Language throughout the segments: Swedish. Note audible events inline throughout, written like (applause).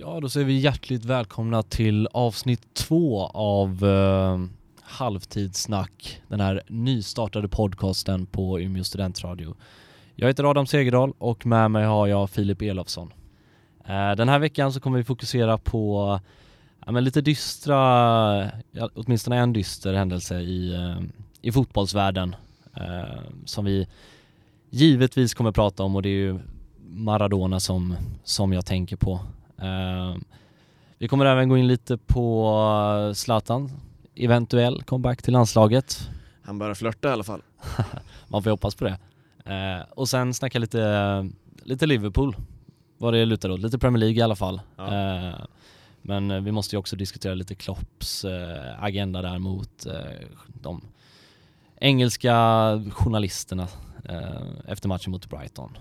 Ja, då säger vi hjärtligt välkomna till avsnitt två av eh, Halvtidssnack, den här nystartade podcasten på Umeå studentradio. Jag heter Adam Segerdahl och med mig har jag Filip Elofsson. Eh, den här veckan så kommer vi fokusera på ja, men lite dystra, ja, åtminstone en dyster händelse i, eh, i fotbollsvärlden eh, som vi givetvis kommer prata om och det är ju Maradona som, som jag tänker på. Uh, vi kommer även gå in lite på Zlatan, eventuell comeback till landslaget. Han börjar flörta i alla fall. (laughs) Man får hoppas på det. Uh, och sen snacka lite, lite Liverpool, vad det lutar åt. Lite Premier League i alla fall. Ja. Uh, men vi måste ju också diskutera lite Klopps agenda där mot de engelska journalisterna efter matchen mot Brighton.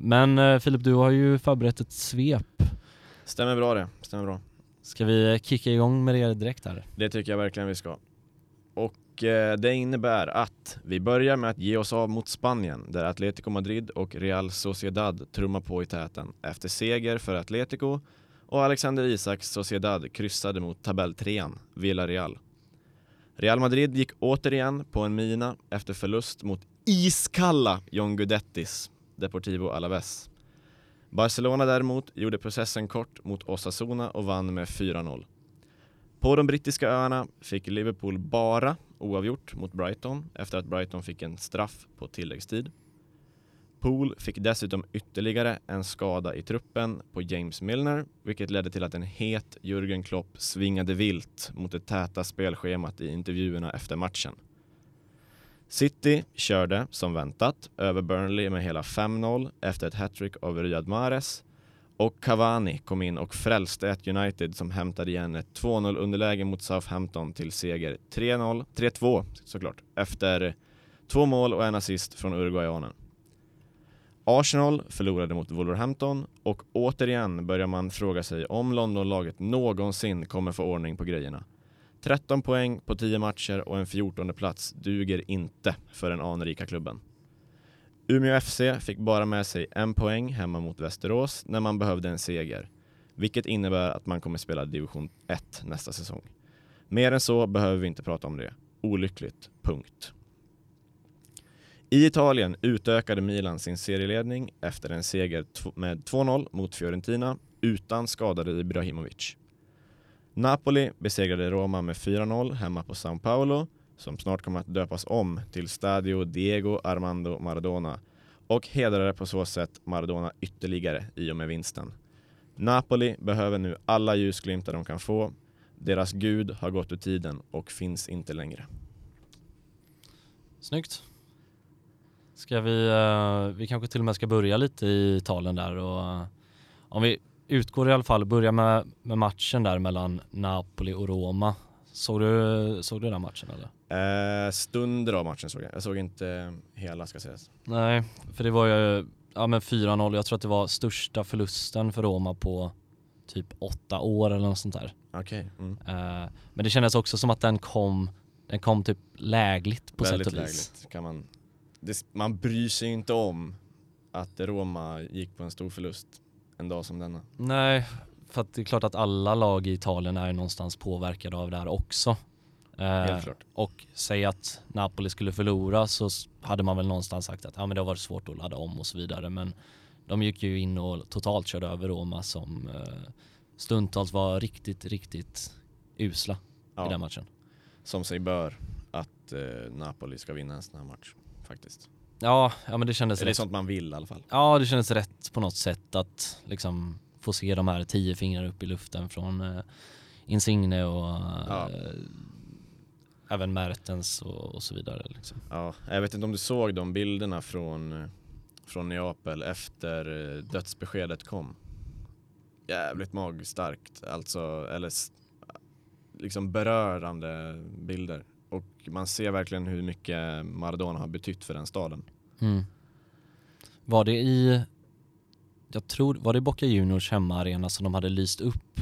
Men Filip, du har ju förberett ett svep Stämmer bra det, stämmer bra. Ska vi kicka igång med det direkt här? Det tycker jag verkligen vi ska. Och eh, det innebär att vi börjar med att ge oss av mot Spanien där Atletico Madrid och Real Sociedad trummar på i täten efter seger för Atletico och Alexander Isaks Sociedad kryssade mot tabelltrean Villarreal. Real Madrid gick återigen på en mina efter förlust mot iskalla John Guidettis Deportivo Alaves. Barcelona däremot gjorde processen kort mot Osasuna och vann med 4-0. På de brittiska öarna fick Liverpool bara oavgjort mot Brighton efter att Brighton fick en straff på tilläggstid. Poole fick dessutom ytterligare en skada i truppen på James Milner, vilket ledde till att en het Jürgen Klopp svingade vilt mot det täta spelschemat i intervjuerna efter matchen. City körde, som väntat, över Burnley med hela 5-0 efter ett hattrick av Riyad Mahrez och Cavani kom in och frälste ett United som hämtade igen ett 2-0 underläge mot Southampton till seger 3-0, 3-2 såklart, efter två mål och en assist från Uruguayanen. Arsenal förlorade mot Wolverhampton och återigen börjar man fråga sig om Londonlaget någonsin kommer få ordning på grejerna. 13 poäng på 10 matcher och en 14 plats duger inte för den anrika klubben. Umeå FC fick bara med sig en poäng hemma mot Västerås när man behövde en seger, vilket innebär att man kommer spela division 1 nästa säsong. Mer än så behöver vi inte prata om det. Olyckligt, punkt. I Italien utökade Milan sin serieledning efter en seger med 2-0 mot Fiorentina utan skadade Ibrahimovic. Napoli besegrade Roma med 4-0 hemma på São Paulo som snart kommer att döpas om till Stadio Diego Armando Maradona och hedrade på så sätt Maradona ytterligare i och med vinsten. Napoli behöver nu alla ljusglimtar de kan få. Deras gud har gått ur tiden och finns inte längre. Snyggt. Ska vi, eh, vi kanske till och med ska börja lite i talen där och eh, om vi utgår i alla fall, börja med, med matchen där mellan Napoli och Roma. Såg du, såg du den matchen eller? Eh, stunder av matchen såg jag. Jag såg inte hela ska sägas. Nej, för det var ju ja, 4-0. Jag tror att det var största förlusten för Roma på typ åtta år eller något sånt där. Okej. Okay. Mm. Eh, men det kändes också som att den kom, den kom typ lägligt på Väldigt sätt och vis. Lägligt kan man, det, man bryr sig inte om att Roma gick på en stor förlust en dag som denna. Nej, för att det är klart att alla lag i Italien är någonstans påverkade av det här också. Eh, och säg att Napoli skulle förlora så hade man väl någonstans sagt att ja, men det har varit svårt att ladda om och så vidare. Men de gick ju in och totalt körde över Roma som eh, stundtals var riktigt, riktigt usla ja. i den matchen. Som sig bör att eh, Napoli ska vinna en sån här match faktiskt. Ja, ja men det kändes Är rätt. det sånt man vill i alla fall? Ja, det kändes rätt på något sätt att liksom få se de här tio fingrar upp i luften från uh, Insigne och ja. uh, även Mertens och, och så vidare. Liksom. Ja, jag vet inte om du såg de bilderna från, från Neapel efter dödsbeskedet kom. Jävligt magstarkt, alltså, eller liksom berörande bilder. Och man ser verkligen hur mycket Maradona har betytt för den staden. Mm. Var det i, jag tror, var det Boca Juniors hemmaarena som de hade lyst upp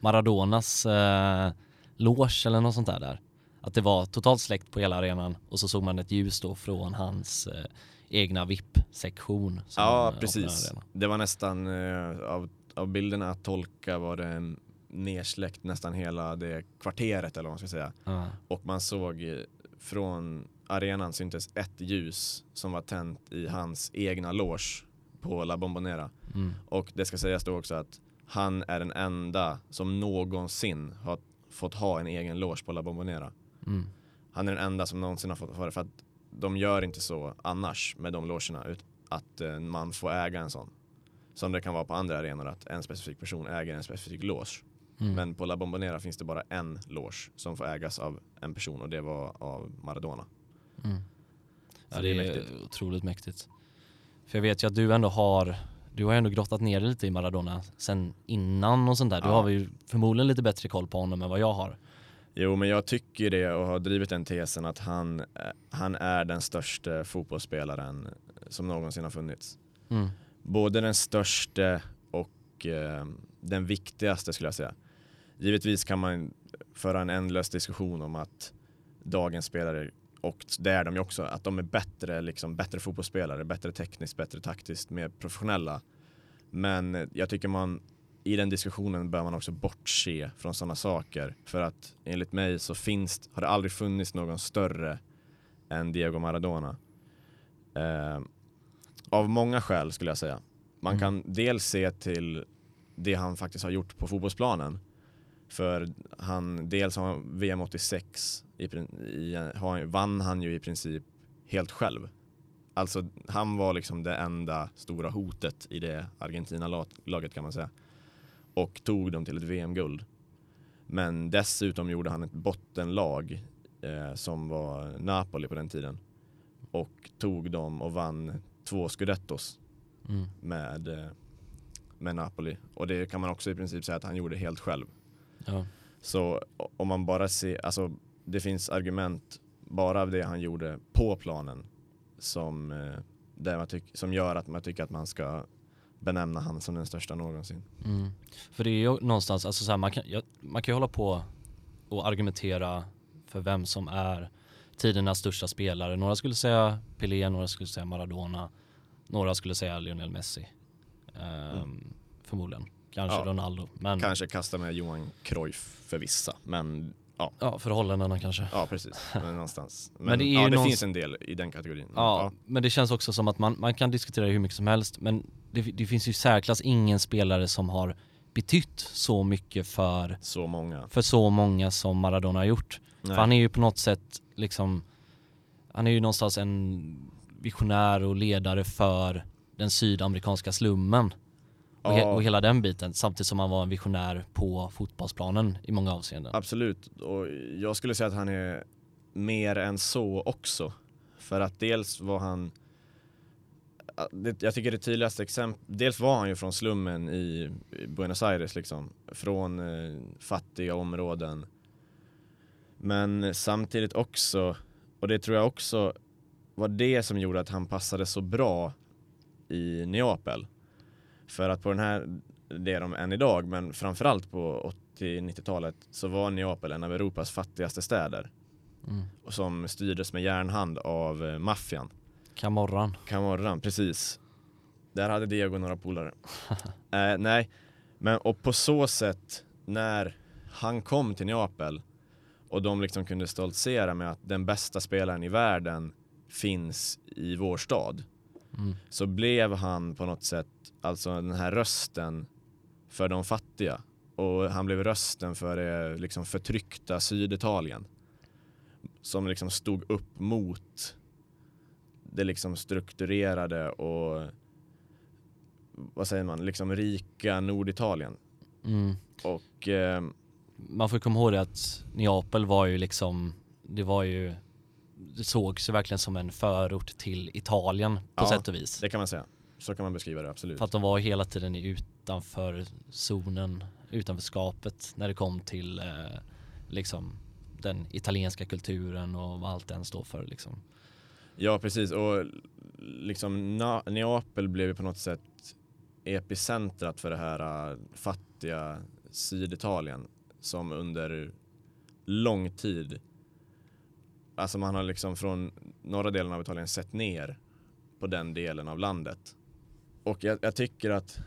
Maradonas eh, loge eller något sånt där där? Att det var totalt släckt på hela arenan och så såg man ett ljus då från hans eh, egna VIP-sektion. Ja, precis. Det var nästan eh, av, av bilderna att tolka var det nersläckt nästan hela det kvarteret eller vad man ska säga. Ja. Och man såg eh, från arenan syntes ett ljus som var tänt i hans egna loge på La Bombonera. Mm. Och det ska sägas då också att han är den enda som någonsin har fått ha en egen loge på La Bombonera. Mm. Han är den enda som någonsin har fått ha det för att de gör inte så annars med de logerna att eh, man får äga en sån. Som det kan vara på andra arenor att en specifik person äger en specifik loge. Mm. Men på La Bombonera finns det bara en loge som får ägas av en person och det var av Maradona. Mm. Ja, det det är är mäktigt. otroligt mäktigt. För jag vet ju att du ändå har, du har ändå grottat ner dig lite i Maradona sen innan och sånt där. Du Ja. har ju förmodligen lite bättre koll på honom än vad jag har. Jo, men jag tycker det och har drivit den tesen att han, eh, han är den största fotbollsspelaren som någonsin har funnits. Mm. Både den största och eh, den viktigaste skulle jag säga. Givetvis kan man föra en ändlös diskussion om att dagens spelare, och det är de ju också, att de är bättre, liksom, bättre fotbollsspelare, bättre tekniskt, bättre taktiskt, mer professionella. Men jag tycker man i den diskussionen bör man också bortse från sådana saker. För att enligt mig så finns, har det aldrig funnits någon större än Diego Maradona. Eh, av många skäl skulle jag säga. Man Mm. kan dels se till det han faktiskt har gjort på fotbollsplanen. För han, dels har han VM 86 i, i, har, vann han ju i princip helt själv. Alltså han var liksom det enda stora hotet i det Argentina-laget kan man säga. Och tog dem till ett VM-guld. Men dessutom gjorde han ett bottenlag eh, som var Napoli på den tiden. Och tog dem och vann två scudettos Mm. med, eh, med Napoli. Och det kan man också i princip säga att han gjorde helt själv. Ja. Så om man bara ser, alltså det finns argument bara av det han gjorde på planen som, eh, där man tyck, som gör att man tycker att man ska benämna han som den största någonsin. Mm. För det är ju någonstans, alltså så här, man, kan, jag, man kan ju hålla på och argumentera för vem som är tidernas största spelare. Några skulle säga Pelé, några skulle säga Maradona, några skulle säga Lionel Messi. Ehm, Förmodligen. Kanske Ja. Ronaldo. Men Kanske kasta med Johan Cruyff för vissa, men ja, ja, förhållandena kanske. ja precis. Men någonstans. (laughs) Men, Men det ja, det någonst- finns en del i den kategorin. Ja, men det känns också som att man, man kan diskutera hur mycket som helst men det, det finns ju särklass ingen spelare som har betytt så mycket för, Så många. för så många som Maradona har gjort. Nej. För han är ju på något sätt liksom, han är ju någonstans en visionär och ledare för den sydamerikanska slummen. Och, he, och hela den biten, samtidigt som han var en visionär på fotbollsplanen i många avseenden. Absolut, och jag skulle säga att han är mer än så också. För att dels var han, jag tycker det tydligaste exempel, dels var han ju från slummen i, i Buenos Aires liksom, från eh, fattiga områden. Men samtidigt också, och det tror jag också var det som gjorde att han passade så bra i Neapel. För att på den här, det är de än idag, men framförallt på 80-90-talet så var Neapel en av Europas fattigaste städer. Mm. Och som styrdes med järnhand av eh, maffian. Camorran. Camorran, precis. Där hade Diego några polare. (laughs) eh, nej, men och på så sätt när han kom till Neapel och de liksom kunde stoltsera med att den bästa spelaren i världen finns i vår stad Mm. så blev han på något sätt alltså den här rösten för de fattiga och han blev rösten för det liksom förtryckta Syditalien som liksom stod upp mot det liksom strukturerade och vad säger man, liksom rika Norditalien Mm. och eh, man får komma ihåg det att Neapel var ju liksom, det var ju, det sågs ju verkligen som en förort till Italien på Ja, sätt och vis. det kan man säga, så kan man beskriva det absolut. För att de var hela tiden utanför zonen, utanförskapet när det kom till eh, liksom den italienska kulturen och vad allt den står för liksom. Ja, precis. Och liksom Neapel blev ju på något sätt epicentrat för det här äh, fattiga Syditalien som under lång tid, alltså man har liksom från norra delen av Italien sett ner på den delen av landet. Och jag, jag tycker att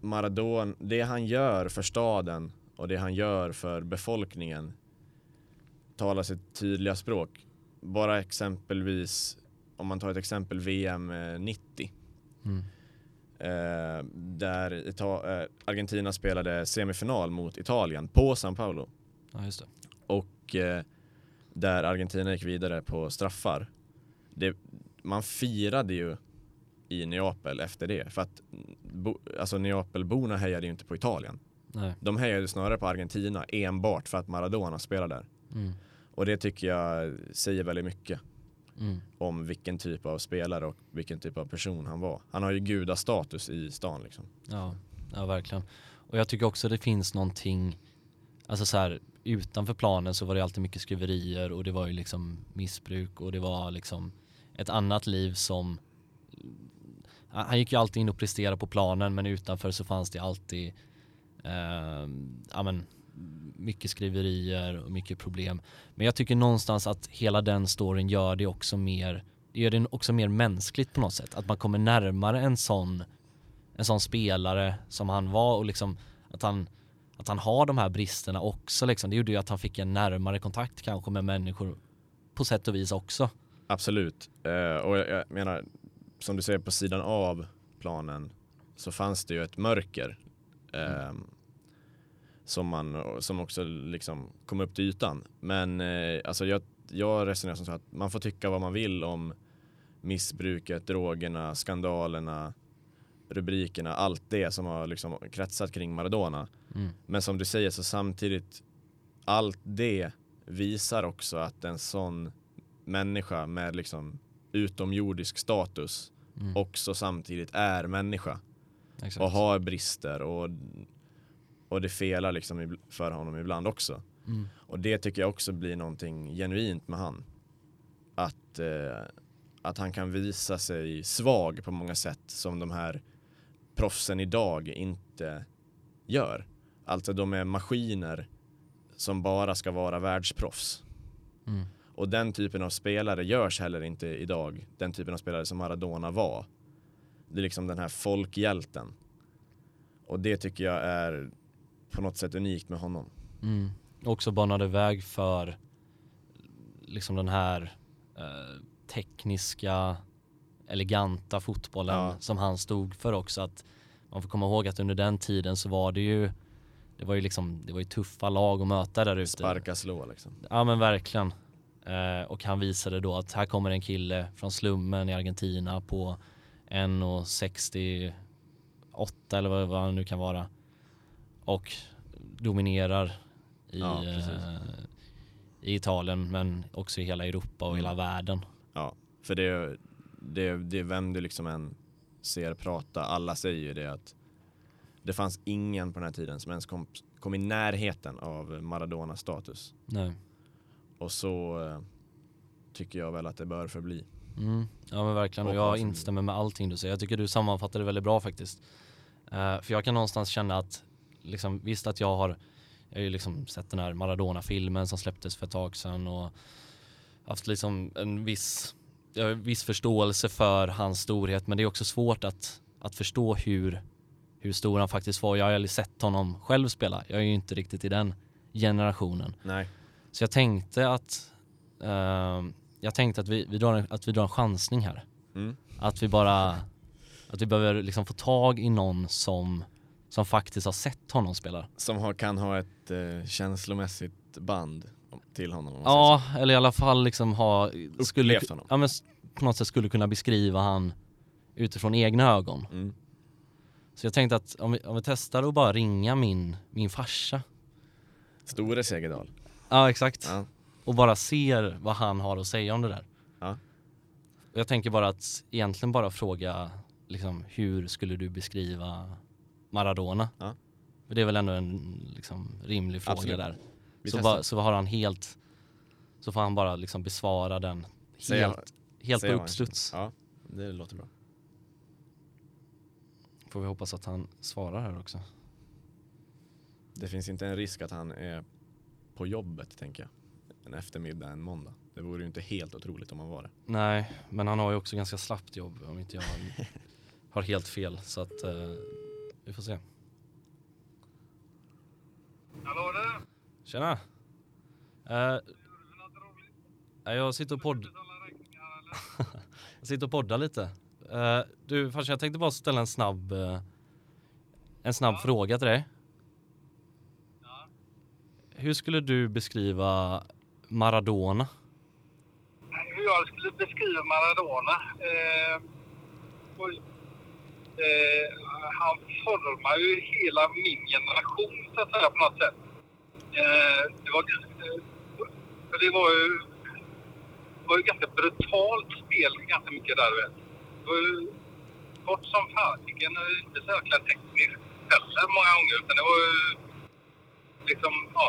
Maradona, det han gör för staden och det han gör för befolkningen talar sitt tydliga språk. Bara exempelvis, om man tar ett exempel VM eh, 90 Mm. eh, där Ita- eh, Argentina spelade semifinal mot Italien på San Paolo Ja, just det. och eh, där Argentina gick vidare på straffar. Det, man firade ju i Neapel efter det för att bo, alltså Neapelborna hejade ju inte på Italien. Nej. De hejade snarare på Argentina enbart för att Maradona spelar där. Mm. Och det tycker jag säger väldigt mycket Mm. om vilken typ av spelare och vilken typ av person han var. Han har ju gudastatus i stan liksom. Ja, ja, verkligen. Och jag tycker också det finns någonting, alltså så här, utanför planen så var det alltid mycket skriverier och det var ju liksom missbruk och det var liksom ett annat liv som han gick ju alltid in och presterade på planen men utanför så fanns det alltid eh, ja, men, mycket skriverier och mycket problem. Men jag tycker någonstans att hela den storyn gör det också mer, det gör det också mer mänskligt på något sätt. Att man kommer närmare en sån en sån spelare som han var och liksom att han, att han har de här bristerna också liksom. Det gjorde ju att han fick en närmare kontakt kanske med människor på sätt och vis också. Absolut. Eh, och jag, jag menar, som du säger på sidan av planen så fanns det ju ett mörker eh, som, man, som också liksom kom upp till ytan. Men eh, alltså jag, jag resonerar som så att man får tycka vad man vill om missbruket, drogerna, skandalerna, rubrikerna, allt det som har liksom kretsat kring Maradona. Mm. Men som du säger så samtidigt, allt det visar också att en sån människa med liksom utomjordisk status Mm. också samtidigt är människa Exakt. och har brister och, och det felar liksom för honom ibland också. Mm. Och det tycker jag också blir någonting genuint med han. Att, eh, att han kan visa sig svag på många sätt som de här proffsen idag inte gör. Alltså de är maskiner som bara ska vara världsproffs. Mm. Och den typen av spelare görs heller inte idag. Den typen av spelare som Maradona var. Det är liksom den här folkhjälten. Och det tycker jag är på något sätt unikt med honom. Mm. Också banade väg för liksom den här eh, tekniska, eleganta fotbollen Ja. som han stod för också. Att man får komma ihåg att under den tiden så var det ju det var ju liksom, det var ju tuffa lag att möta där ute. Sparka, slå liksom. Ja men verkligen. Eh, och han visade då att här kommer en kille från slummen i Argentina på 1,68 eller vad, vad han nu kan vara. Och dominerar i, Ja, eh, i Italien men också i hela Europa och Mm. hela världen. Ja, för det, det, det är vem du liksom än ser prata, alla säger ju det att det fanns ingen på den här tiden som ens kom, kom i närheten av Maradonas status. Nej. Och så eh, tycker jag väl att det bör förbli. Mm. Ja men verkligen och jag instämmer med allting du säger. Jag tycker du sammanfattar det väldigt bra faktiskt. Eh, för jag kan någonstans känna att liksom, visst att jag har jag har ju liksom sett den här Maradona-filmen som släpptes för ett tag sedan och haft liksom en viss, viss förståelse för hans storhet men det är också svårt att, att förstå hur, hur stor han faktiskt var. Jag har aldrig sett honom själv spela. Jag är ju inte riktigt i den generationen. Nej. Så jag tänkte att ehm, jag tänkte att vi, vi, drar en, att vi drar en chansning här. Mm. Att vi bara att vi behöver liksom få tag i någon som, som faktiskt har sett honom spela. Som har, kan ha ett eh, känslomässigt band till honom. Ja, eller i alla fall liksom ha skulle, Upplevt honom. ja, men på något sätt skulle kunna beskriva han utifrån egna ögon. Mm. Så jag tänkte att om vi, om vi testar att bara ringa min, min farsa. Store Segerdal. Ja exakt. Ja. och bara ser vad han har att säga om det där. Ja. Och Jag tänker bara att egentligen bara fråga liksom, hur skulle du beskriva Maradona? Ja. För det är väl ändå en liksom, rimlig fråga Absolut. där. Vi Så, bara, så har han helt, så får han bara liksom besvara den helt, helt på uppstuds. Ja, det låter bra. Får vi hoppas att han svarar här också. Det finns inte en risk att han är på jobbet, tänker jag. En eftermiddag, en måndag. Det vore ju inte helt otroligt om han var det. Nej, men han har ju också ganska slappt jobb om inte jag (laughs) har helt fel. Så att eh, Vi får se. Hallå du! Tjena! Eh, jag sitter och podd... (laughs) jag sitter och poddar lite. Eh, du farsan, jag tänkte bara ställa en snabb... eh, en snabb fråga till dig. Hur skulle du beskriva Maradona? Hur jag skulle beskriva Maradona? Oj. eh, han formar ju hela min generation så att säga på något sätt. Det, var, för det var ju det var ju ganska brutalt spel ganska mycket där vet. Det var ju kort som fasiken och inte så jäkla tekniskt heller många gånger utan det var ju liksom, ja,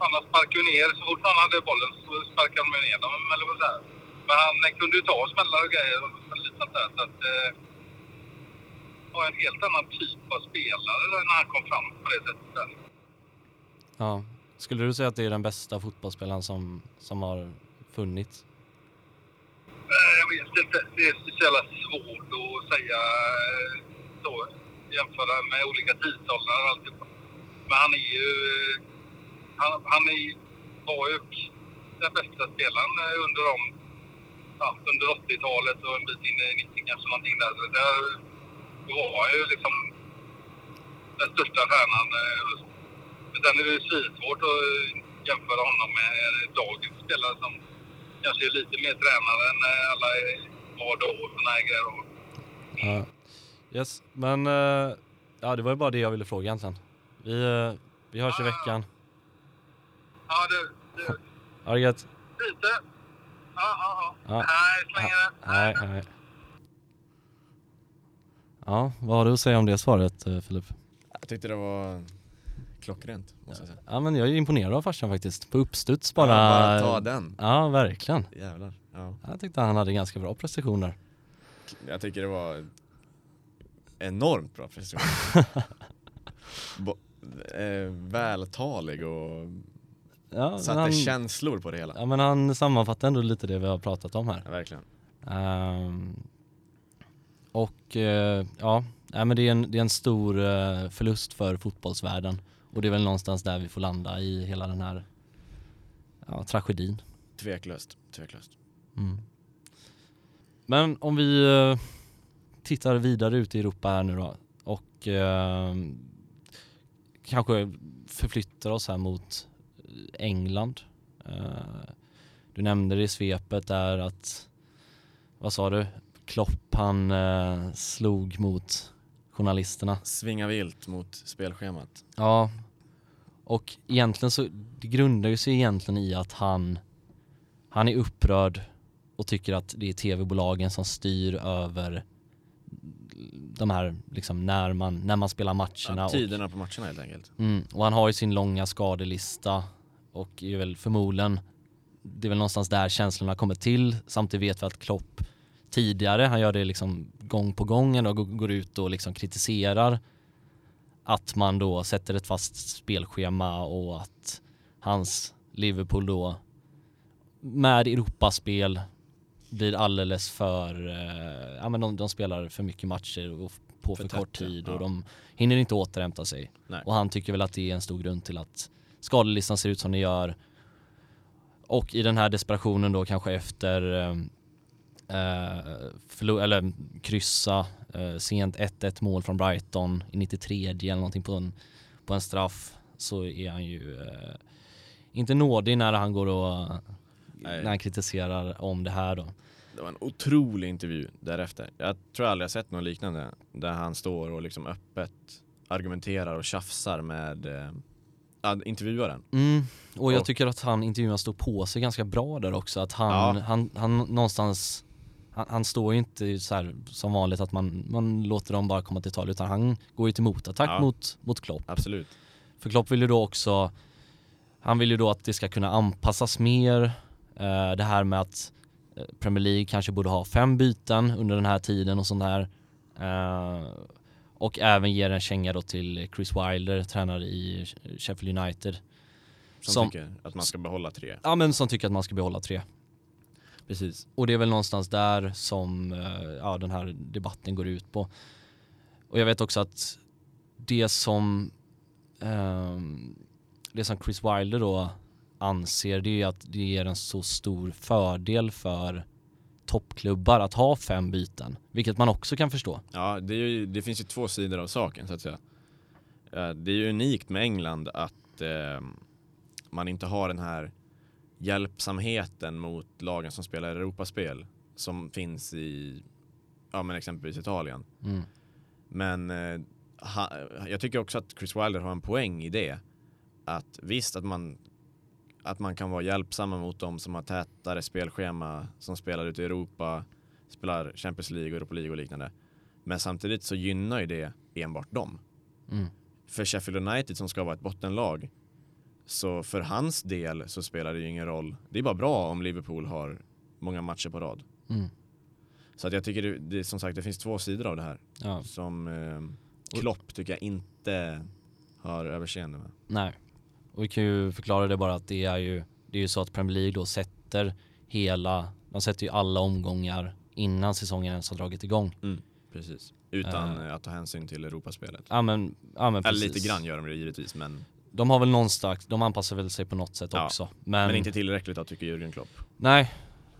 han sparkade ju ner, så fort han hade bollen så sparkade han ner dem eller vad säger. Men han eh, kunde ju ta smällar och grejer och lite sånt där så att eh, var en helt annan typ av spelare när han kom fram på det sättet. Där. Ja. Skulle du säga att det är den bästa fotbollsspelaren som, som har funnits? Inte, det är så jävla svårt att säga eh, så, jämföra med olika tidsåldrar och alltihopa. Men han är ju, eh, han, han är, var ju den bästa spelaren eh, under de, ja, under 80-talet och en bit in i 90 kanske någonting där. Där var han ju liksom den största stjärnan. Men Sen är det ju svårt att jämföra honom med dagens spelare som kanske är lite mer tränare än eh, alla var då och såna här grejer. Ja. Yes, men eh, ja, det var ju bara det jag ville fråga egentligen. Vi, eh, vi hörs i veckan. Ja, det Ha det gött. lite. Ja, ja, ja. Ja. Nej, slänger det. Nej, nej. Ja, vad har du att säga om det svaret Filip? Jag tyckte det var klockrent, måste jag säga. Ja men jag är imponerad av farsan faktiskt. På uppstuds bara. Ja, bara ta den. Ja, verkligen. Jävlar. Ja. Jag tyckte han hade ganska bra prestationer. Jag tycker det var enormt bra prestation. (laughs) Bo- eh, vältalig och Ja, satte han, känslor på det hela. ja men han sammanfattar ändå lite det vi har pratat om här. Ja, verkligen. Ehm, och eh, ja, nej, men det är, en, det är en stor eh, förlust för fotbollsvärlden. Och det är väl någonstans där vi får landa i hela den här ja, tragedin. Tveklöst, tveklöst. Mm. Men om vi eh, tittar vidare ut i Europa här nu då och eh, kanske förflyttar oss här mot England. Eh, du nämnde det i svepet där att, vad sa du? Klopp han eh, slog mot journalisterna. Svinga vilt mot spelschemat. Ja, och egentligen så, det grundar ju sig egentligen i att han, han är upprörd och tycker att det är tv-bolagen som styr över de här, liksom när man, när man spelar matcherna. Ja, och, tiderna på matcherna helt enkelt. mm, och han har ju sin långa skadelista och är väl förmodligen, det är väl någonstans där känslorna kommer till. Samtidigt vet vi att Klopp tidigare, han gör det liksom gång på gång och går ut och liksom kritiserar att man då sätter ett fast spelschema och att hans Liverpool då med Europaspel blir alldeles för, eh, ja men de, de spelar för mycket matcher och på för, För kort tätt, ja. tid och Ja. de hinner inte återhämta sig. Nej. Och han tycker väl att det är en stor grund till att skadelistan ser ut som den gör. Och i den här desperationen då kanske efter eh, eh, eller kryssa sent 1-1 mål från Brighton i 93 eller någonting på en, på en straff så är han ju eh, inte nådig när han går och Nej. när han kritiserar om det här då. Det var en otrolig intervju därefter. Jag tror aldrig jag sett något liknande där han står och liksom öppet argumenterar och tjafsar med eh, intervjuaren. Mm. Och jag Och- tycker att han intervjuaren står på sig ganska bra där också. Att han, Ja. han, han någonstans, han, han står ju inte så här som vanligt att man, man låter dem bara komma till tal utan han går ju till motattack Ja. mot, mot Klopp. Absolut. För Klopp vill ju då också, han vill ju då att det ska kunna anpassas mer. Eh, det här med att eh, Premier League kanske borde ha fem byten under den här tiden och sånt där. Eh, och även ger en känga då till Chris Wilder, tränare i Sheffield United. Som, Som- tycker att man ska behålla tre. Ja men som tycker att man ska behålla tre. Precis. Och det är väl någonstans där som eh, ja, den här debatten går ut på. Och jag vet också att det som eh, det som Chris Wilder då anser det är att det ger en så stor fördel för toppklubbar att ha fem byten, vilket man också kan förstå. Ja, det, är ju, det finns ju två sidor av saken så att säga. Eh, det är ju unikt med England att eh, man inte har den här hjälpsamheten mot lagen som spelar Europaspel som finns i ja, men exempelvis Italien. Mm. Men eh, ha, jag tycker också att Chris Wilder har en poäng i det. Att visst att man, att man kan vara hjälpsamma mot dem som har tätare spelschema, som spelar ute i Europa, spelar Champions League och Europa League och liknande. Men samtidigt så gynnar ju det enbart dem. Mm. För Sheffield United som ska vara ett bottenlag, så för hans del så spelar det ju ingen roll. Det är bara bra om Liverpool har många matcher på rad. Mm. Så att jag tycker det, det, som sagt det finns två sidor av det här. Ja, Som eh, Klopp tycker jag inte har överseende med. nej. Och vi kan ju förklara det bara att det är ju, det är ju så att Premier League då sätter hela, de sätter ju alla omgångar innan säsongen ens har dragit igång. Precis. Utan eh, att ta hänsyn till Europaspelet. Ja men, ja, men Eller precis. lite grann gör de det givetvis, men, De har väl någonstans, de anpassar väl sig på något sätt Ja, också. Men, men inte tillräckligt då tycker Jürgen Klopp. nej,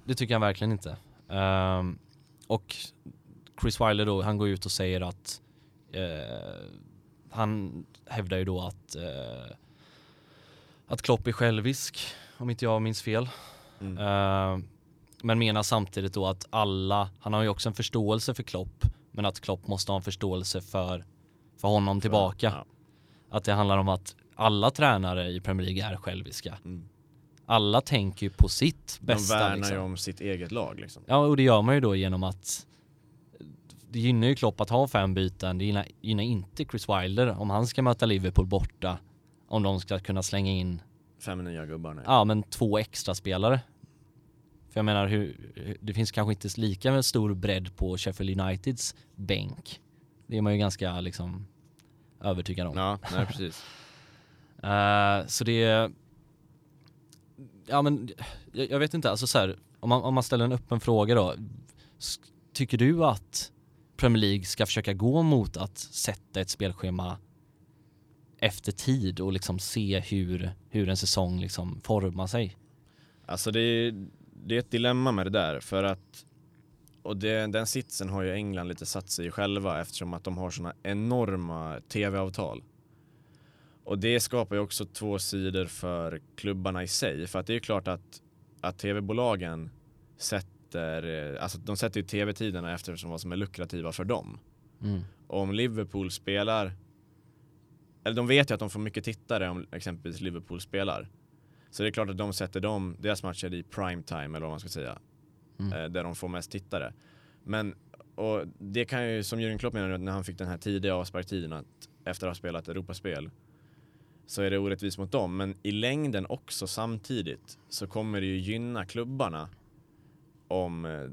det tycker jag verkligen inte. Ehm, och Chris Wilder då, han går ut och säger att eh, han hävdar ju då att eh, att Klopp är självisk, om inte jag minns fel. Mm. Eh, men menar samtidigt då att alla, han har ju också en förståelse för Klopp, men att Klopp måste ha en förståelse för, för honom tillbaka. Ja. Att det handlar om att alla tränare i Premier League är själviska. Mm. Alla tänker ju på sitt De bästa. värnar liksom. ju om sitt eget lag liksom. Ja, och det gör man ju då genom att det gynnar ju Klopp att ha fem byten. Det gynnar, gynnar inte Chris Wilder om han ska möta Liverpool borta. Om de ska kunna slänga in, Fem nya gubbar nu. ja men två extra spelare. För jag menar, hur, hur- det finns kanske inte lika stor bredd på Sheffield Uniteds bänk. Det är man ju ganska liksom övertygad om. Ja, nej precis. (laughs) Eh, så det är, ja men jag, jag vet inte, alltså så här, om man, om man ställer en öppen fråga då. Tycker du att Premier League ska försöka gå mot att sätta ett spelschema efter tid och liksom se hur, hur en säsong liksom formar sig? Alltså det är, det är ett dilemma med det där för att och det, den sitsen har ju England lite satt sig i själva eftersom att de har såna enorma tv-avtal. Och det skapar ju också två sidor för klubbarna i sig för att det är ju klart att, att tv-bolagen sätter, eh, alltså de sätter ju tv-tiderna eftersom vad som är lukrativa för dem. Mm. Om Liverpool spelar, eller de vet ju att de får mycket tittare om exempelvis Liverpool spelar. Så det är klart att de sätter dem, deras matcher i prime time eller vad man ska säga. Mm. Eh, där de får mest tittare. Men, och det kan ju, som Jürgen Klopp menar när han fick den här tidiga avsparktiden att efter att ha spelat Europaspel så är det orättvist mot dem. Men i längden också samtidigt så kommer det ju gynna klubbarna om, eh,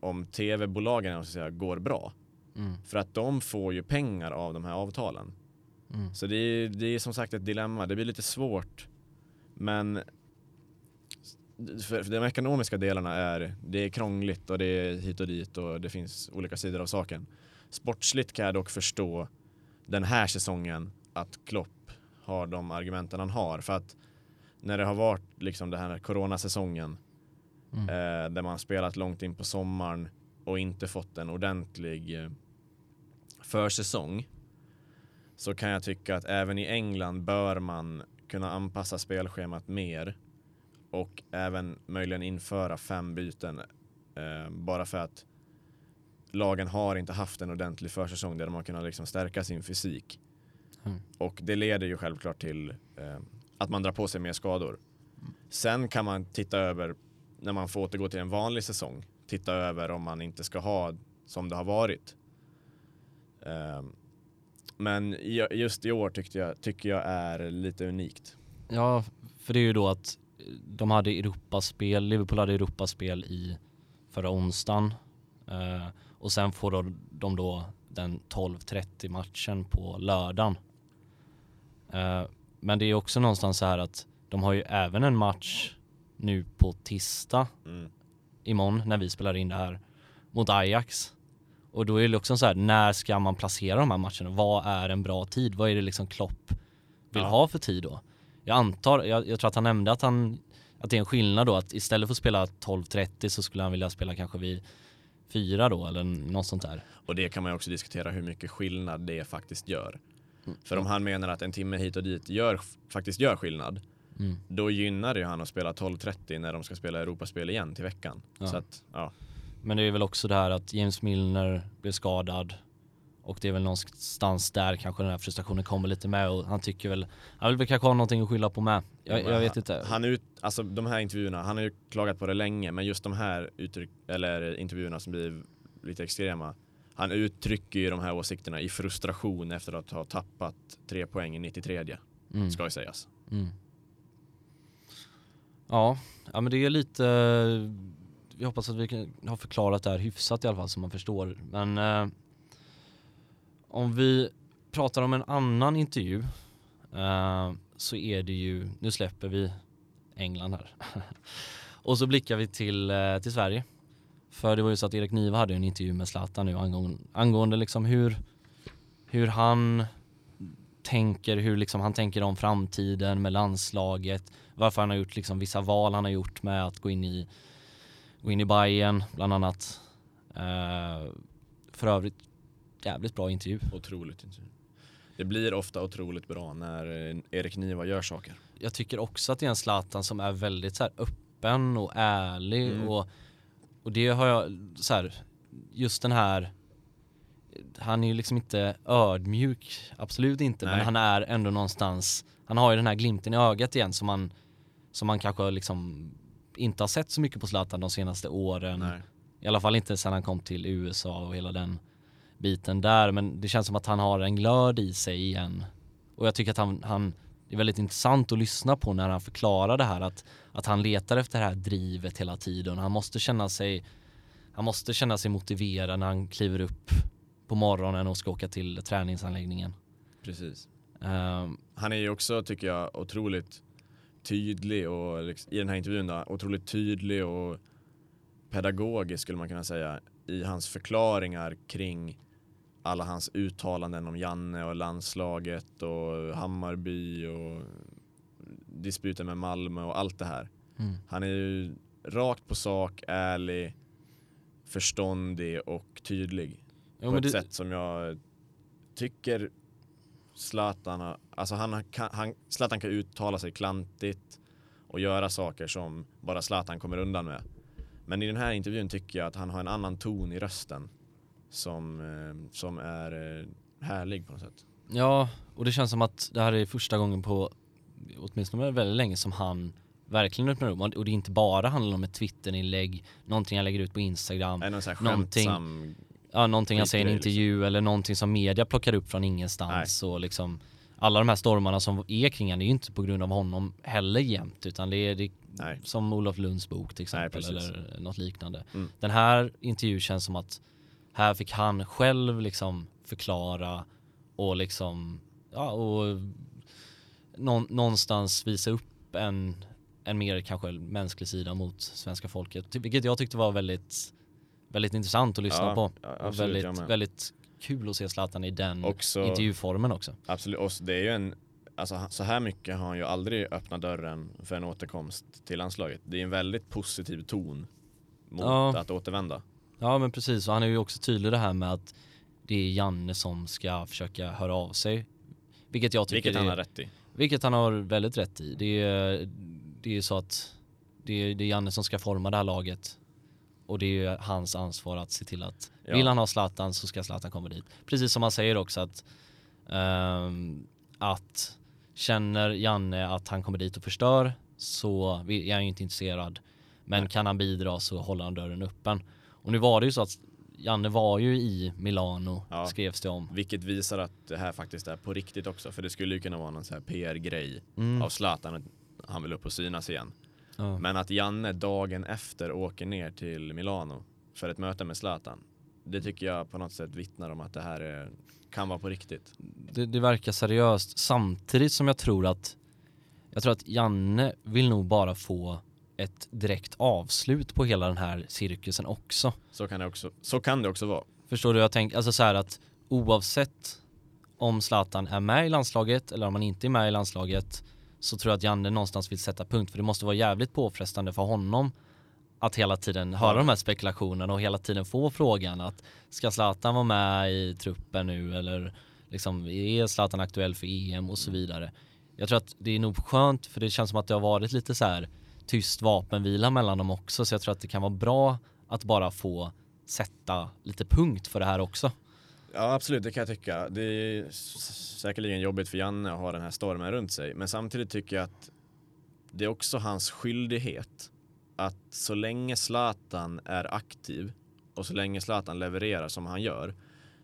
om tv-bolagen säga, går bra. Mm. För att de får ju pengar av de här avtalen. Mm. Så det är, det är som sagt ett dilemma. Det blir lite svårt. Men för, för de ekonomiska delarna är, det är krångligt och det är hit och dit och det finns olika sidor av saken. Sportsligt kan jag dock förstå den här säsongen att Klopp har de argumenten han har. För att när det har varit liksom den här coronasäsongen Mm. eh, där man spelat långt in på sommaren och inte fått en ordentlig eh, försäsong så kan jag tycka att även i England bör man kunna anpassa spelschemat mer och även möjligen införa fem byten eh, bara för att lagen har inte haft en ordentlig försäsong där de har kunnat liksom stärka sin fysik. Mm. Och det leder ju självklart till eh, att man drar på sig mer skador. Sen kan man titta över, när man får återgå till en vanlig säsong, titta över om man inte ska ha som det har varit. Ehm, men ju- just i år tyckte jag, tycker jag är lite unikt. Ja, för det är ju då att de hade Europaspel, Liverpool hade Europaspel i förra onsdagen eh, och sen får de, de då den 12.30 matchen på lördagen. Eh, men det är också någonstans så här att de har ju även en match nu på tisdag Mm. imorgon när vi spelar in det här mot Ajax. Och då är det också så här, när ska man placera de här matcherna? Vad är en bra tid? Vad är det liksom Klopp vill Ja. ha för tid då? Jag antar, jag, jag tror att han nämnde att han att det är en skillnad då att istället för att spela 12.30 så skulle han vilja spela kanske vid fyra då eller något sånt där. Och det kan man ju också diskutera hur mycket skillnad det faktiskt gör. Mm. För om han menar att en timme hit och dit gör, faktiskt gör skillnad, Mm. då gynnar det ju han att spela 12.30 när de ska spela Europaspel igen till veckan. Ja. Så att, ja. Men det är väl också det här att James Milner blev skadad och det är väl någonstans där kanske den här frustrationen kommer lite med och han tycker väl, han vill väl kanske ha någonting att skylla på med. Jag, jag vet inte. Han ut, alltså de här intervjuerna, han har ju klagat på det länge, men just de här uttryck, eller intervjuerna som blir lite extrema, han uttrycker ju de här åsikterna i frustration efter att ha tappat tre poäng i 93 Mm. ska ju sägas. Mm. Ja, ja men det är lite, vi hoppas att vi har förklarat det här hyfsat i alla fall så man förstår. Men eh, om vi pratar om en annan intervju eh, så är det ju, nu släpper vi England här. (laughs) Och så blickar vi till, eh, till Sverige. För det var ju så att Erik Niva hade en intervju med Zlatan nu angående, angående liksom hur, hur han tänker, hur liksom han tänker om framtiden med landslaget, varför han har gjort liksom vissa val han har gjort med att gå in i, gå in i Bayern bland annat. Eh, för övrigt jävligt bra intervju. Otroligt intervju. Det blir ofta otroligt bra när eh, Erik Niva gör saker. Jag tycker också att det är en Zlatan som är väldigt så öppen och ärlig Mm. och, och det har jag så här, just den här han är ju liksom inte ödmjuk, absolut inte, men Nej. han är ändå någonstans, han har ju den här glimten i ögat igen som man, som man kanske liksom inte har sett så mycket på Zlatan de senaste åren. Nej. I alla fall inte sedan han kom till USA och hela den biten där. Men det känns som att han har en glöd i sig igen. Och jag tycker att han, han det är väldigt intressant att lyssna på när han förklarar det här att, att han letar efter det här drivet hela tiden. Han måste känna sig han måste känna sig motiverad när han kliver upp på morgonen och ska åka till träningsanläggningen. Precis. Ehm, Han är ju också, tycker jag, otroligt tydlig och liksom, i den här intervjun då, otroligt tydlig och pedagogisk skulle man kunna säga i hans förklaringar kring alla hans uttalanden om Janne och landslaget och Hammarby och disputen med Malmö och allt det här. mm. Han är ju rakt på sak, ärlig, förståndig och tydlig Jo, på ett det- sätt som jag tycker Zlatan, alltså han, kan, han, Zlatan kan uttala sig klantigt och göra saker som bara Zlatan kommer undan med. Men i den här intervjun tycker jag att han har en annan ton i rösten som, eh, som är eh, härlig på något sätt. Ja, och det känns som att det här är första gången på åtminstone väldigt länge som han verkligen öppnar upp. Och det är inte bara handlar om ett Twitterinlägg, någonting han lägger ut på Instagram, någon sån här Någonting- skämtsam, ja, någonting han säger i en intervju eller någonting som media plockar upp från ingenstans. Och liksom, alla de här stormarna som är kring han är ju inte på grund av honom heller jämt utan det är, det nej, som Olof Lunds bok till exempel precis. eller något liknande. Mm. Den här intervjun känns som att här fick han själv liksom förklara och liksom, ja och någon, någonstans visa upp en, en mer kanske mänsklig sida mot svenska folket. Vilket jag tyckte var väldigt, väldigt intressant att lyssna Ja, på. absolut, väldigt, väldigt kul att se Zlatan i den Också- intervjuformen också. absolut. Och det är ju en, alltså så här mycket har han ju aldrig öppnat dörren för en återkomst till landslaget. Det är en väldigt positiv ton mot Ja. att återvända. Ja men precis och han är ju också tydlig det här med att det är Janne som ska försöka höra av sig. Vilket jag tycker Vilket han är, har rätt i. Vilket han har väldigt rätt i. Det är, det är så att det är, det är Janne som ska forma det här laget. Och det är hans ansvar att se till att Ja. vill han ha Zlatan så ska Zlatan komma dit. Precis som han säger också att ehm, att känner Janne att han kommer dit och förstör så är han ju inte intresserad. Men Nej. kan han bidra så håller han dörren öppen. Och nu var det ju så att Janne var ju i Milano Ja. skrevs det om. Vilket visar att det här faktiskt är på riktigt också. För det skulle ju kunna vara någon så här PR-grej Mm. av Zlatan. Han vill upp och synas igen. Ja. Men att Janne dagen efter åker ner till Milano för ett möte med Zlatan. Det tycker jag på något sätt vittnar om att det här är, kan vara på riktigt. det, det verkar seriöst samtidigt som jag tror att jag tror att Janne vill nog bara få ett direkt avslut på hela den här cirkusen också. Så kan det också, så kan det också vara. Förstår du? Jag tänker, alltså så här att oavsett om Zlatan är med i landslaget eller om han inte är med i landslaget så tror jag att Janne någonstans vill sätta punkt för det måste vara jävligt påfrestande för honom att hela tiden höra de här spekulationerna och hela tiden få frågan att ska Zlatan vara med i truppen nu eller liksom är Zlatan aktuell för EM och så vidare. Jag tror att det är nog skönt för det känns som att det har varit lite så här tyst vapenvila mellan dem också så jag tror att det kan vara bra att bara få sätta lite punkt för det här också. Ja absolut, det kan jag tycka. Det är säkerligen jobbigt för Janne att ha den här stormen runt sig. Men samtidigt tycker jag att det är också hans skyldighet att så länge Zlatan är aktiv och så länge Zlatan levererar som han gör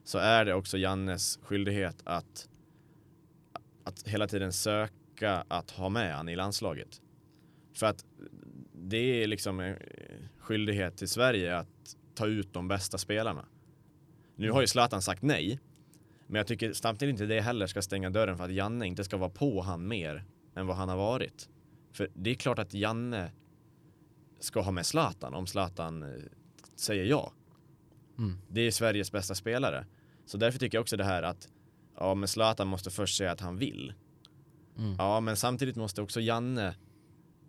så är det också Jannes skyldighet att, att hela tiden söka att ha med han i landslaget. För att det är liksom en skyldighet till Sverige att ta ut de bästa spelarna. Nu har ju Zlatan sagt nej, men jag tycker samtidigt inte det heller ska stänga dörren för att Janne inte ska vara på han mer än vad han har varit. För det är klart att Janne ska ha med Zlatan om Zlatan eh, säger ja. Mm. Det är Sveriges bästa spelare. Så därför tycker jag också det här att ja, men Zlatan måste först säga att han vill. Mm. Ja, men samtidigt måste också Janne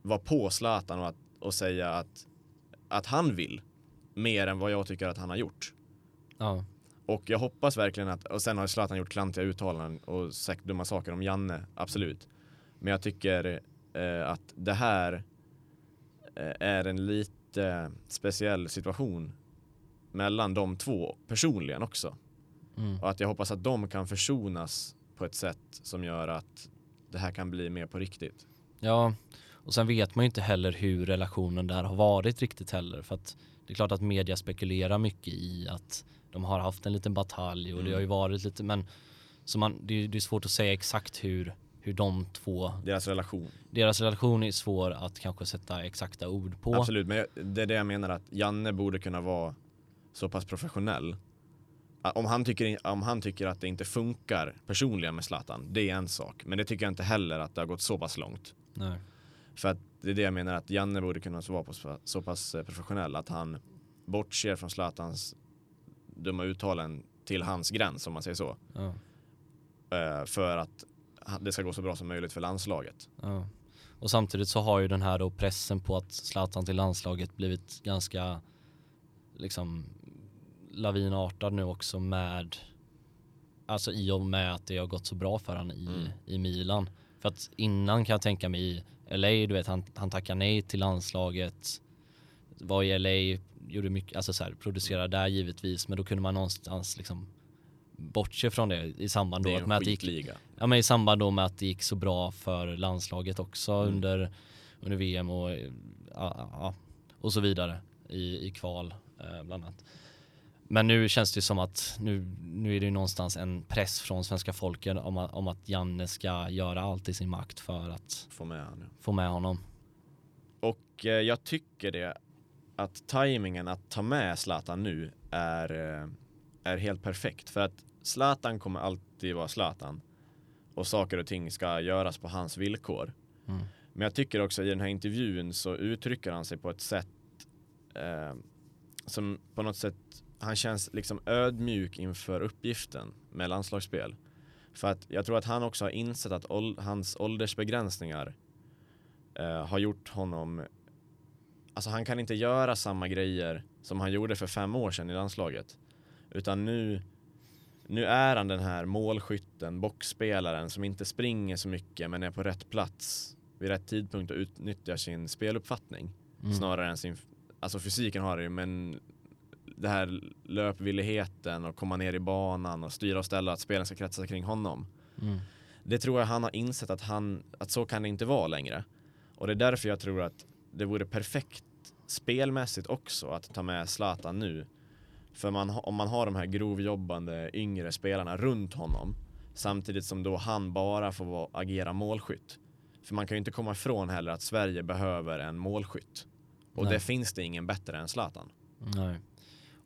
vara på Zlatan och, att, och säga att, att han vill mer än vad jag tycker att han har gjort. Ja. Och jag hoppas verkligen att, och sen har Zlatan gjort klantiga uttalanden och sagt dumma saker om Janne, absolut. Men jag tycker eh, att det här eh, är en lite speciell situation mellan de två personligen också. Mm. Och att jag hoppas att de kan försonas på ett sätt som gör att det här kan bli mer på riktigt. Ja, och sen vet man ju inte heller hur relationen där har varit riktigt heller för att det är klart att media spekulerar mycket i att de har haft en liten batalj och det Mm. har ju varit lite men så man, det, är- det är svårt att säga exakt hur, hur de två, Deras relation. deras relation är svår att kanske sätta exakta ord på. Absolut, men det är det jag menar att Janne borde kunna vara så pass professionell. Om han, tycker, om han tycker att det inte funkar personligen med Zlatan, det är en sak. Men det tycker jag inte heller att det har gått så pass långt. Nej. För att det är det jag menar att Janne borde kunna vara på så- pass eh, professionell att han bortser från Zlatans dumma uttalen till hans gräns om man säger så. Ja, Eh, För att det ska gå så bra som möjligt för landslaget. ja. Och samtidigt så har ju den här då pressen på att Zlatan till landslaget blivit ganska liksom lavinartad nu också med alltså i och med att det har gått så bra för han i, Mm. i Milan. För att innan kan jag tänka mig i LA, du vet han, han tackar nej till landslaget, var i LA, gjorde mycket, alltså så här, producerade där givetvis, men då kunde man någonstans liksom bortse från det i samband Det då en med att det gick, ja, men i samband då med att det gick så bra för landslaget också Mm. under, under VM och, ja, ja, och så vidare i, i kval eh, bland annat. Men nu känns det som att nu, nu är det ju någonstans en press från svenska folket om att, om att Janne ska göra allt i sin makt för att Få med han. ja. få med honom. Och eh, jag tycker det att tajmingen att ta med Zlatan nu är, eh, är helt perfekt. För att Zlatan kommer alltid vara Zlatan. Och saker och ting ska göras på hans villkor. Mm. Men jag tycker också i den här intervjun så uttrycker han sig på ett sätt eh, som på något sätt, han känns liksom ödmjuk inför uppgiften med landslagsspel. För att jag tror att han också har insett att ål- hans åldersbegränsningar eh, har gjort honom Alltså han kan inte göra samma grejer som han gjorde för fem år sedan i landslaget. Utan nu, nu är han den här målskytten, boxspelaren som inte springer så mycket men är på rätt plats vid rätt tidpunkt och utnyttjar sin speluppfattning. Mm. Snarare än sin, alltså fysiken har det ju men det här löpvilligheten och komma ner i banan och styra och ställa att spelen ska kretsa kring honom. Mm. Det tror jag han har insett att, han, att så kan det inte vara längre. Och det är därför jag tror att det vore perfekt spelmässigt också att ta med Zlatan nu. För man, om man har de här grovjobbande yngre spelarna runt honom samtidigt som då han bara får agera målskytt. För man kan ju inte komma ifrån heller att Sverige behöver en målskytt. Och Nej. det finns det ingen bättre än Zlatan. Nej.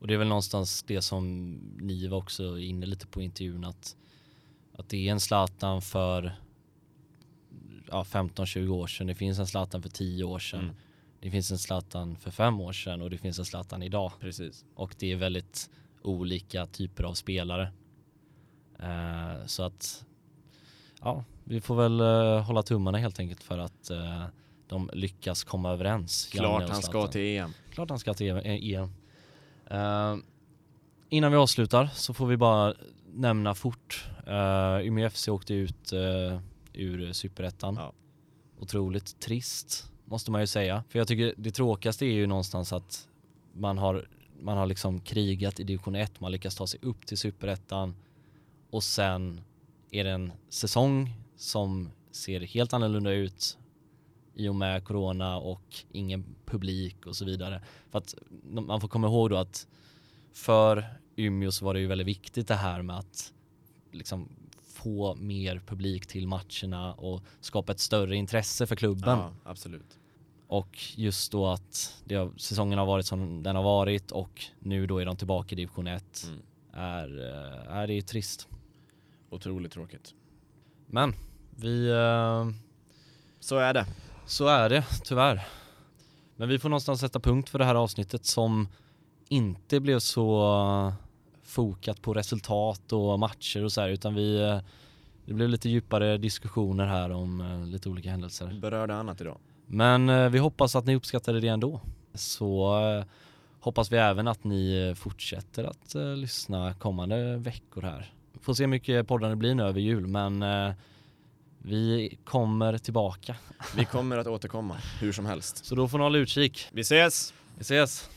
Och det är väl någonstans det som ni var också inne lite på i intervjun att, att det är en Zlatan för ja, 15-20 år sedan. Det finns en Zlatan för 10 år sedan. Mm. Det finns en Zlatan för 5 år sedan och det finns en Zlatan idag. Precis. Och det är väldigt olika typer av spelare. Eh, så att ja, vi får väl eh, hålla tummarna helt enkelt för att eh, de lyckas komma överens. Janne Klart han ska till E EM. Klart han ska till EM. Eh, innan vi avslutar så får vi bara nämna fort. Uh, Umeå FC åkte ut eh, ur superettan. Ja. Otroligt trist måste man ju säga. För jag tycker det tråkigaste är ju någonstans att man har, man har liksom krigat i division 1, man lyckas ta sig upp till superettan och sen är det en säsong som ser helt annorlunda ut i och med corona och ingen publik och så vidare. För att man får komma ihåg då att för Umeå så var det ju väldigt viktigt det här med att liksom få mer publik till matcherna och skapa ett större intresse för klubben. Ja, absolut. Och just då att har, säsongen har varit som den har varit och nu då är de tillbaka i division 1 Mm. är, eh, är det ju trist. Otroligt tråkigt. Men vi, eh, Så är det. Så är det tyvärr. Men vi får någonstans sätta punkt för det här avsnittet som inte blev så fokat på resultat och matcher och så här utan vi eh, det blev lite djupare diskussioner här om eh, lite olika händelser. Berörde annat idag. Men eh, vi hoppas att ni uppskattade det ändå. Så eh, hoppas vi även att ni eh, fortsätter att eh, lyssna kommande veckor här. Får se hur mycket poddar det blir nu över jul men eh, vi kommer tillbaka. Vi kommer att återkomma hur som helst. Så då får ni hålla utkik. Vi ses! Vi ses!